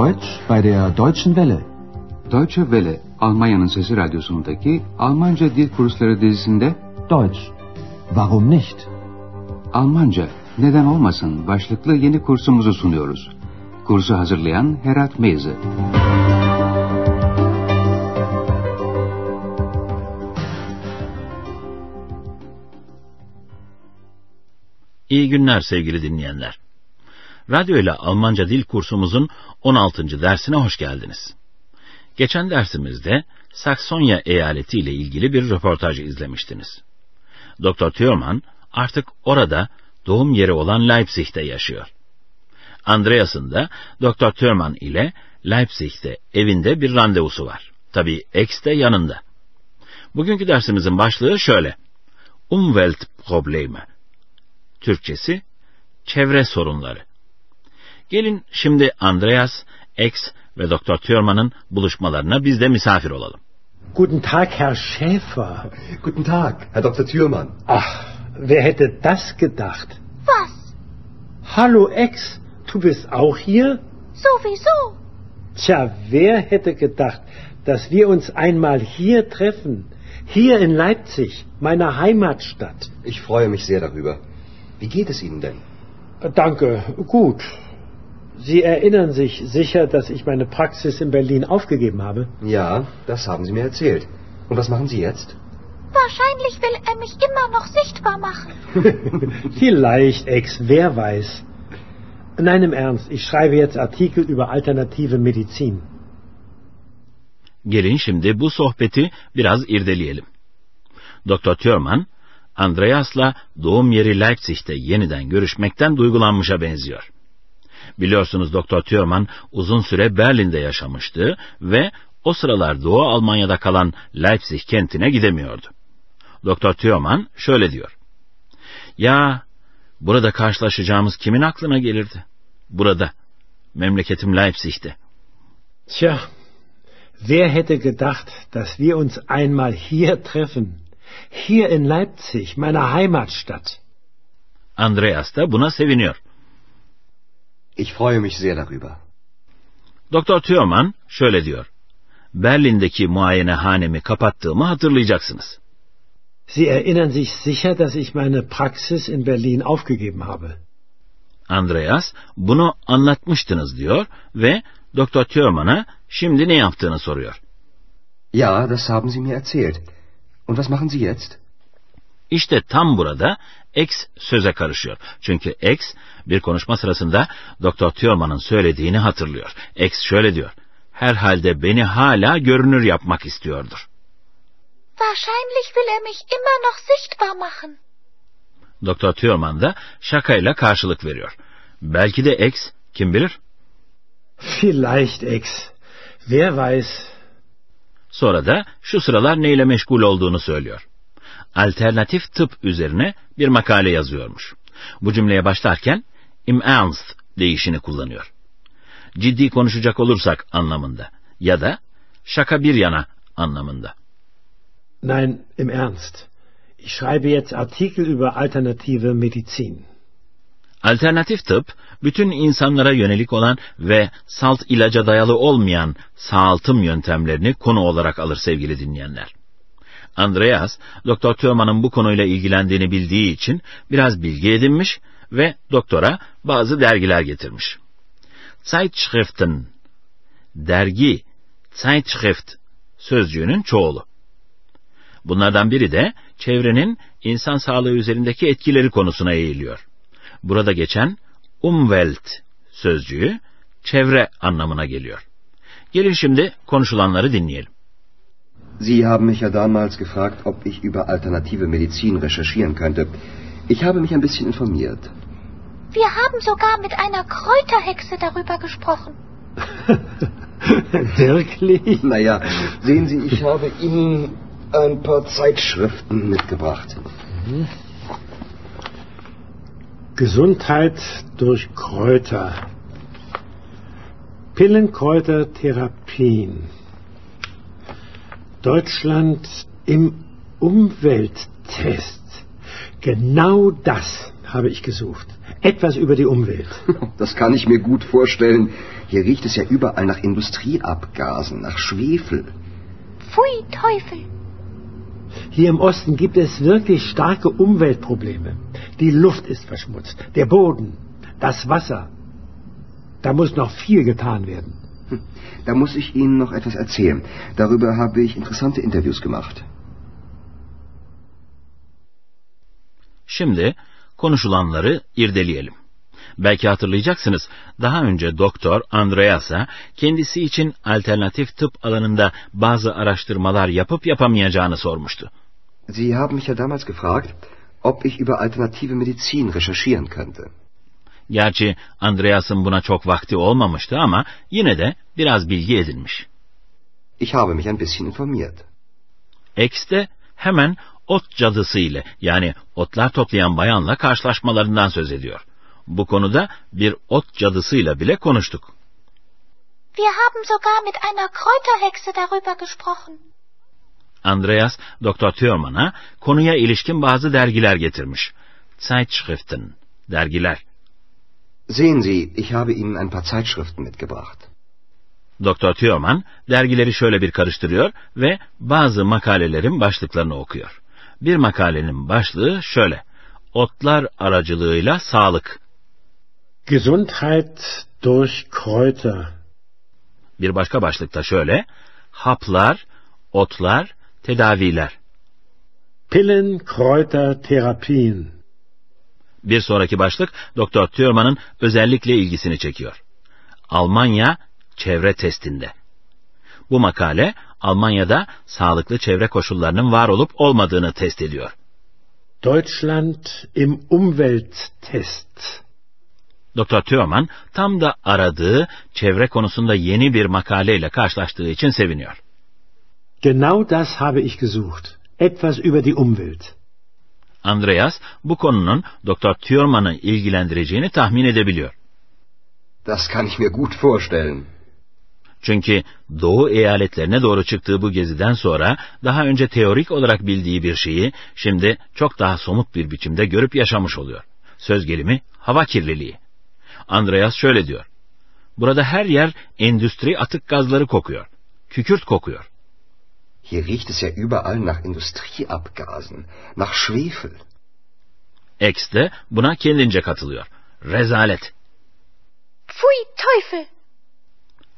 Deutsch bei der Deutschen Welle. Deutsche Welle, Almanya'nın Sesi Radyosu'ndaki Almanca Dil Kursları dizisinde Deutsch. Warum nicht? Almanca, neden olmasın başlıklı yeni kursumuzu sunuyoruz. Kursu hazırlayan Herat Meyze. İyi günler sevgili dinleyenler. Radyo ile Almanca dil kursumuzun 16. dersine hoş geldiniz. Geçen dersimizde Saksonya eyaleti ile ilgili bir röportaj izlemiştiniz. Dr. Thürmann artık orada doğum yeri olan Leipzig'te yaşıyor. Andreas'ın da Dr. Thürmann ile Leipzig'te evinde bir randevusu var. Tabi X de yanında. Bugünkü dersimizin başlığı şöyle. Umweltprobleme. Türkçesi çevre sorunları. Gelin şimdi Andreas, X ve Dr. Thürmann'ın buluşmalarına biz de misafir olalım. Guten Tag, Herr Schäfer. Guten Tag, Herr Dr. Thürmann. Ach, wer hätte das gedacht? Was? Hallo Ex, du bist auch hier? Sowieso. Tja, wer hätte gedacht, dass wir uns einmal hier treffen? Hier in Leipzig, meiner Heimatstadt. Ich freue mich sehr darüber. Wie geht es Ihnen denn? Danke, gut. Sie erinnern sich sicher, dass ich meine Praxis in Berlin aufgegeben habe? Ja, das haben Sie mir erzählt. Und was machen Sie jetzt? Wahrscheinlich will er mich immer noch sichtbar machen. Vielleicht, Ex, wer weiß. Nein, im Ernst, ich schreibe jetzt Artikel über alternative Medizin. Gelin şimdi bu sohbeti biraz irdeleyelim. Dr. Thürmann, Andreas'la doğum yeri Leipzig'te yeniden görüşmekten duygulanmışa benziyor. Biliyorsunuz Dr. Thürmann uzun süre Berlin'de yaşamıştı ve o sıralar Doğu Almanya'da kalan Leipzig kentine gidemiyordu. Dr. Thürmann şöyle diyor. Ya burada karşılaşacağımız kimin aklına gelirdi? Burada, memleketim Leipzig'te. Tja, wer hätte gedacht, dass wir uns einmal hier treffen? Hier in Leipzig, meiner Heimatstadt. Andreas da buna seviniyor. Ich freue mich sehr darüber. Doktor Thürmann şöyle diyor. Berlin'deki muayenehanemi kapattığımı hatırlayacaksınız. Sie erinnern sich sicher, dass ich meine Praxis in Berlin aufgegeben habe. Andreas bunu anlatmıştınız diyor ve Doktor Thürmann'a şimdi ne yaptığını soruyor. Ja, das haben Sie mir erzählt. Und was machen Sie jetzt? İşte tam burada X söze karışıyor. Çünkü X bir konuşma sırasında Doktor Thürmann'ın söylediğini hatırlıyor. X şöyle diyor. Herhalde beni hala görünür yapmak istiyordur. Wahrscheinlich will er mich immer noch sichtbar machen. Doktor Thürmann da şakayla karşılık veriyor. Belki de X kim bilir? Vielleicht, Ex. Wer weiß. Sonra da şu sıralar neyle meşgul olduğunu söylüyor. Alternatif tıp üzerine bir makale yazıyormuş. Bu cümleye başlarken im Ernst deyişini kullanıyor. Ciddi konuşacak olursak anlamında ya da şaka bir yana anlamında. Nein, im Ernst. Ich schreibe jetzt Artikel über alternative Medizin. Alternatif tıp, bütün insanlara yönelik olan ve salt ilaca dayalı olmayan sağaltım yöntemlerini konu olarak alır sevgili dinleyenler. Andreas, Doktor Thürmann'ın bu konuyla ilgilendiğini bildiği için biraz bilgi edinmiş ve doktora bazı dergiler getirmiş. Zeitschriften, dergi, Zeitschrift sözcüğünün çoğulu. Bunlardan biri de çevrenin insan sağlığı üzerindeki etkileri konusuna eğiliyor. Burada geçen Umwelt sözcüğü çevre anlamına geliyor. Gelin şimdi konuşulanları dinleyelim. Sie haben mich ja damals gefragt, ob ich über alternative Medizin recherchieren könnte. Ich habe mich ein bisschen informiert. Wir haben sogar mit einer Kräuterhexe darüber gesprochen. Wirklich? Naja, sehen Sie, ich habe Ihnen ein paar Zeitschriften mitgebracht. Gesundheit durch Kräuter. Pillenkräutertherapien. Deutschland im Umwelttest. Genau das habe ich gesucht. Etwas über die Umwelt. Das kann ich mir gut vorstellen. Hier riecht es ja überall nach Industrieabgasen, nach Schwefel. Pfui, Teufel. Hier im Osten gibt es wirklich starke Umweltprobleme. Die Luft ist verschmutzt, der Boden, das Wasser. Da muss noch viel getan werden. Hm, Da muss ich Ihnen noch etwas erzählen. Darüber habe ich interessante Interviews gemacht. Şimdi konuşulanları irdeleyelim. Belki hatırlayacaksınız, daha önce Doktor Andreas'a kendisi için alternatif tıp alanında bazı araştırmalar yapıp yapamayacağını sormuştu. Sie haben mich ja damals gefragt, ob ich über alternative Medizin recherchieren könnte. Gerçi Andreas'ın buna çok vakti olmamıştı ama yine de biraz bilgi edinmiş. Ich habe mich ein bisschen informiert. X de hemen ot cadısı ile yani otlar toplayan bayanla karşılaşmalarından söz ediyor. Bu konuda bir ot cadısıyla bile konuştuk. Wir haben sogar mit einer Kräuterhexe darüber gesprochen. Andreas, Dr. Thürmann'a konuya ilişkin bazı dergiler getirmiş. Zeitschriften, dergiler. Sehen Sie, ich habe Ihnen ein paar Zeitschriften mitgebracht. Dr. Thürmann dergileri şöyle bir karıştırıyor ve bazı makalelerin başlıklarını okuyor. Bir makalenin başlığı şöyle. Otlar aracılığıyla sağlık. Gesundheit durch Kräuter. Bir başka başlıkta şöyle. Haplar, otlar, tedaviler. Pillen, Kräuter, Therapien. Bir sonraki başlık Dr. Thürmann'ın özellikle ilgisini çekiyor. Almanya çevre testinde. Bu makale Almanya'da sağlıklı çevre koşullarının var olup olmadığını test ediyor. Deutschland im Umwelttest. Dr. Thürmann tam da aradığı çevre konusunda yeni bir makaleyle karşılaştığı için seviniyor. Genau das habe ich gesucht. Etwas über die Umwelt. Andreas bu konunun Dr. Thürmann'ı ilgilendireceğini tahmin edebiliyor. Das kann ich mir gut vorstellen. Çünkü Doğu eyaletlerine doğru çıktığı bu geziden sonra daha önce teorik olarak bildiği bir şeyi şimdi çok daha somut bir biçimde görüp yaşamış oluyor. Söz gelimi hava kirliliği. Andreas şöyle diyor. Burada her yer endüstri atık gazları kokuyor. Kükürt kokuyor. Hier riecht es ja überall nach Industrieabgasen, nach Schwefel. X de buna kendince katılıyor. Rezalet. Pfui, Teufel.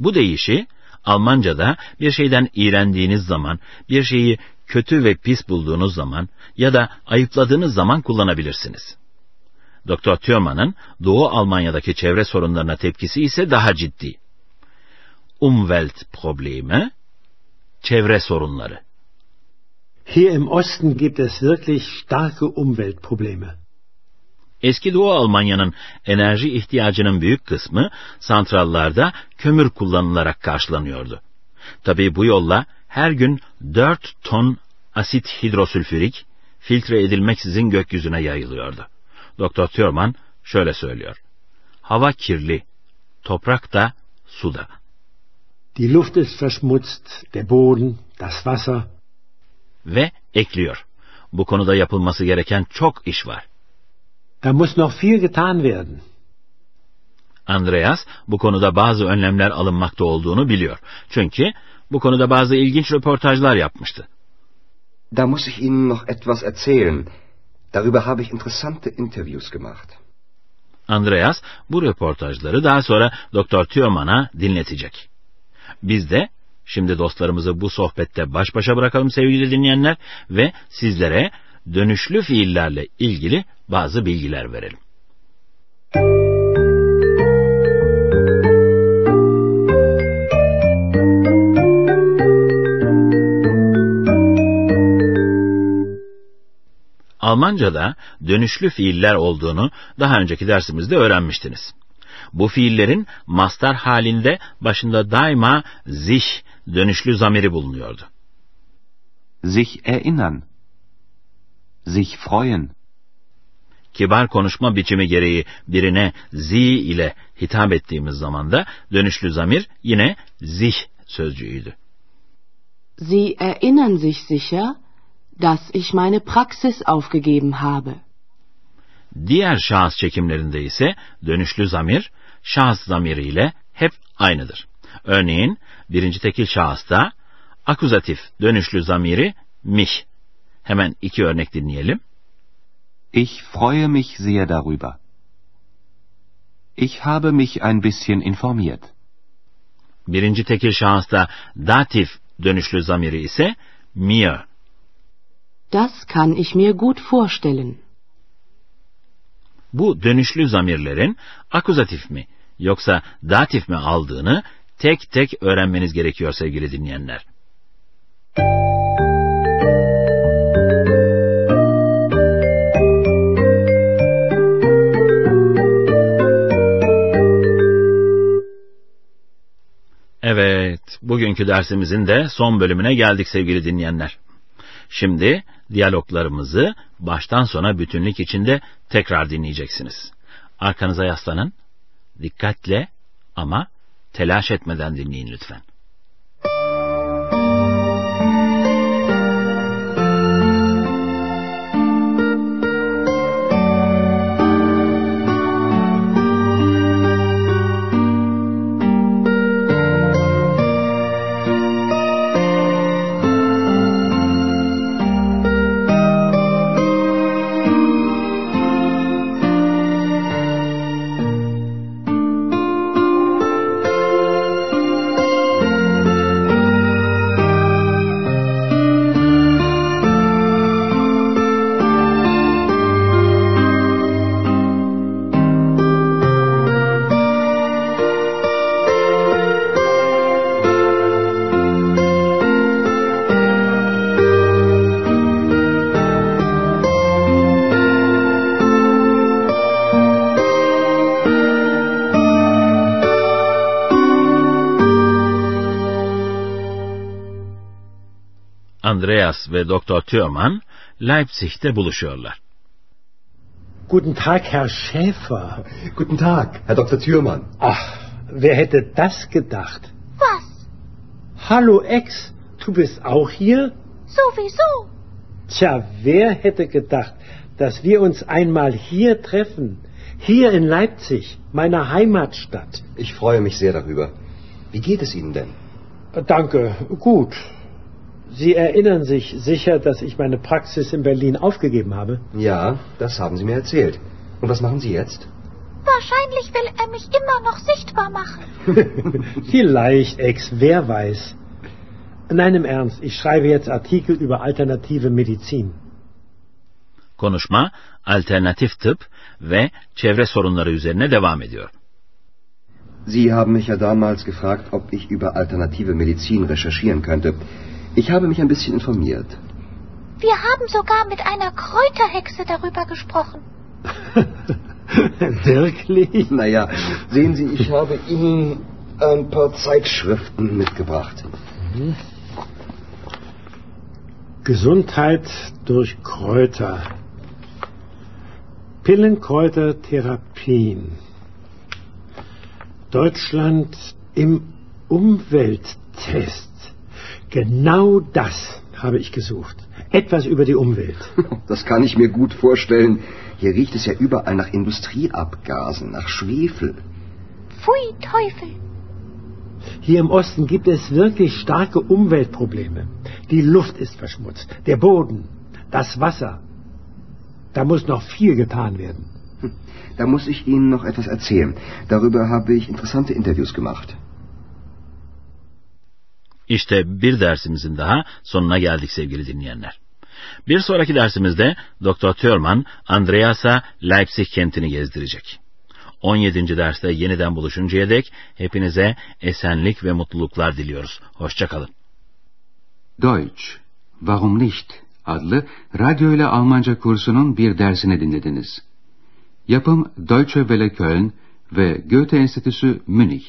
Bu deyişi Almanca'da bir şeyden iğrendiğiniz zaman, bir şeyi kötü ve pis bulduğunuz zaman ya da ayıpladığınız zaman kullanabilirsiniz. Dr. Thürmann'ın Doğu Almanya'daki çevre sorunlarına tepkisi ise daha ciddi. Umweltprobleme, çevre sorunları. Hier im Osten gibt es wirklich starke Umweltprobleme. Eski Doğu Almanya'nın enerji ihtiyacının büyük kısmı santrallarda kömür kullanılarak karşılanıyordu. Tabii bu yolla her gün 4 ton asit hidrosülfürik filtre edilmeksizin gökyüzüne yayılıyordu. Dr. Thurman şöyle söylüyor. Hava kirli, toprak da, su da. Die Luft ist verschmutzt, der Boden, das Wasser. Ve ekliyor. Bu konuda yapılması gereken çok iş var. Da muss noch viel getan werden. Andreas bu konuda bazı önlemler alınmakta olduğunu biliyor. Çünkü bu konuda bazı ilginç röportajlar yapmıştı. Da muss ich Ihnen noch etwas erzählen. Darüber habe ich interessante Interviews gemacht. Andreas bu röportajları daha sonra Dr. Thürmann'a dinletecek. Biz de şimdi dostlarımızı bu sohbette baş başa bırakalım sevgili dinleyenler ve sizlere dönüşlü fiillerle ilgili bazı bilgiler verelim. Almanca'da dönüşlü fiiller olduğunu daha önceki dersimizde öğrenmiştiniz. Bu fiillerin mastar halinde başında daima sich dönüşlü zamiri bulunuyordu. Sich erinnern. Sich freuen. Kibar konuşma biçimi gereği birine sie ile hitap ettiğimiz zaman da dönüşlü zamir yine sich sözcüğüydü. Sie erinnern sich sicher, dass ich meine Praxis aufgegeben habe. Diğer şahıs çekimlerinde ise dönüşlü zamir şahıs zamiriyle hep aynıdır. Örneğin birinci tekil şahısta akuzatif dönüşlü zamiri mich. Hemen iki örnek dinleyelim. Ich freue mich sehr darüber. Ich habe mich ein bisschen informiert. Birinci tekil şahısta datif dönüşlü zamiri ise mir. Das kann ich mir gut vorstellen. Bu dönüşlü zamirlerin akuzatif mi yoksa datif mi aldığını tek tek öğrenmeniz gerekiyor sevgili dinleyenler. Evet, bugünkü dersimizin de son bölümüne geldik sevgili dinleyenler. Şimdi diyaloglarımızı baştan sona bütünlük içinde tekrar dinleyeceksiniz. Arkanıza yaslanın, dikkatle ama telaş etmeden dinleyin lütfen. Andreas ve Doktor Thürmann Leipzig'te buluşuyorlar. Guten Tag, Herr Schäfer. Guten Tag, Herr Dr. Thürmann. Ach, wer hätte das gedacht? Was? Hallo Ex, du bist auch hier? Sowieso. Tja, wer hätte gedacht, dass wir uns einmal hier treffen? Hier in Leipzig, meiner Heimatstadt. Ich freue mich sehr darüber. Wie geht es Ihnen denn? Danke, gut. Sie erinnern sich sicher, dass ich meine Praxis in Berlin aufgegeben habe? Ja, das haben Sie mir erzählt. Und was machen Sie jetzt? Wahrscheinlich will er mich immer noch sichtbar machen. Vielleicht, Ex, wer weiß. Nein, im Ernst, ich schreibe jetzt Artikel über alternative Medizin. Konuşma alternatif tıp ve çevre sorunları üzerine devam ediyor. Sie haben mich ja damals gefragt, ob ich über alternative Medizin recherchieren könnte. Ich habe mich ein bisschen informiert. Wir haben sogar mit einer Kräuterhexe darüber gesprochen. Wirklich? Naja, sehen Sie, ich habe Ihnen ein paar Zeitschriften mitgebracht. Gesundheit durch Kräuter. Pillenkräutertherapien. Deutschland im Umwelttest. Genau das habe ich gesucht. Etwas über die Umwelt. Das kann ich mir gut vorstellen. Hier riecht es ja überall nach Industrieabgasen, nach Schwefel. Pfui Teufel. Hier im Osten gibt es wirklich starke Umweltprobleme. Die Luft ist verschmutzt, der Boden, das Wasser. Da muss noch viel getan werden. Da muss ich Ihnen noch etwas erzählen. Darüber habe ich interessante Interviews gemacht. İşte bir dersimizin daha sonuna geldik sevgili dinleyenler. Bir sonraki dersimizde Dr. Thurman Andreas'a Leipzig kentini gezdirecek. 17. derste yeniden buluşuncaya dek hepinize esenlik ve mutluluklar diliyoruz. Hoşçakalın. Deutsch, Warum nicht? adlı radyo ile Almanca kursunun bir dersini dinlediniz. Yapım Deutsche Welle Köln ve Goethe Enstitüsü Münih.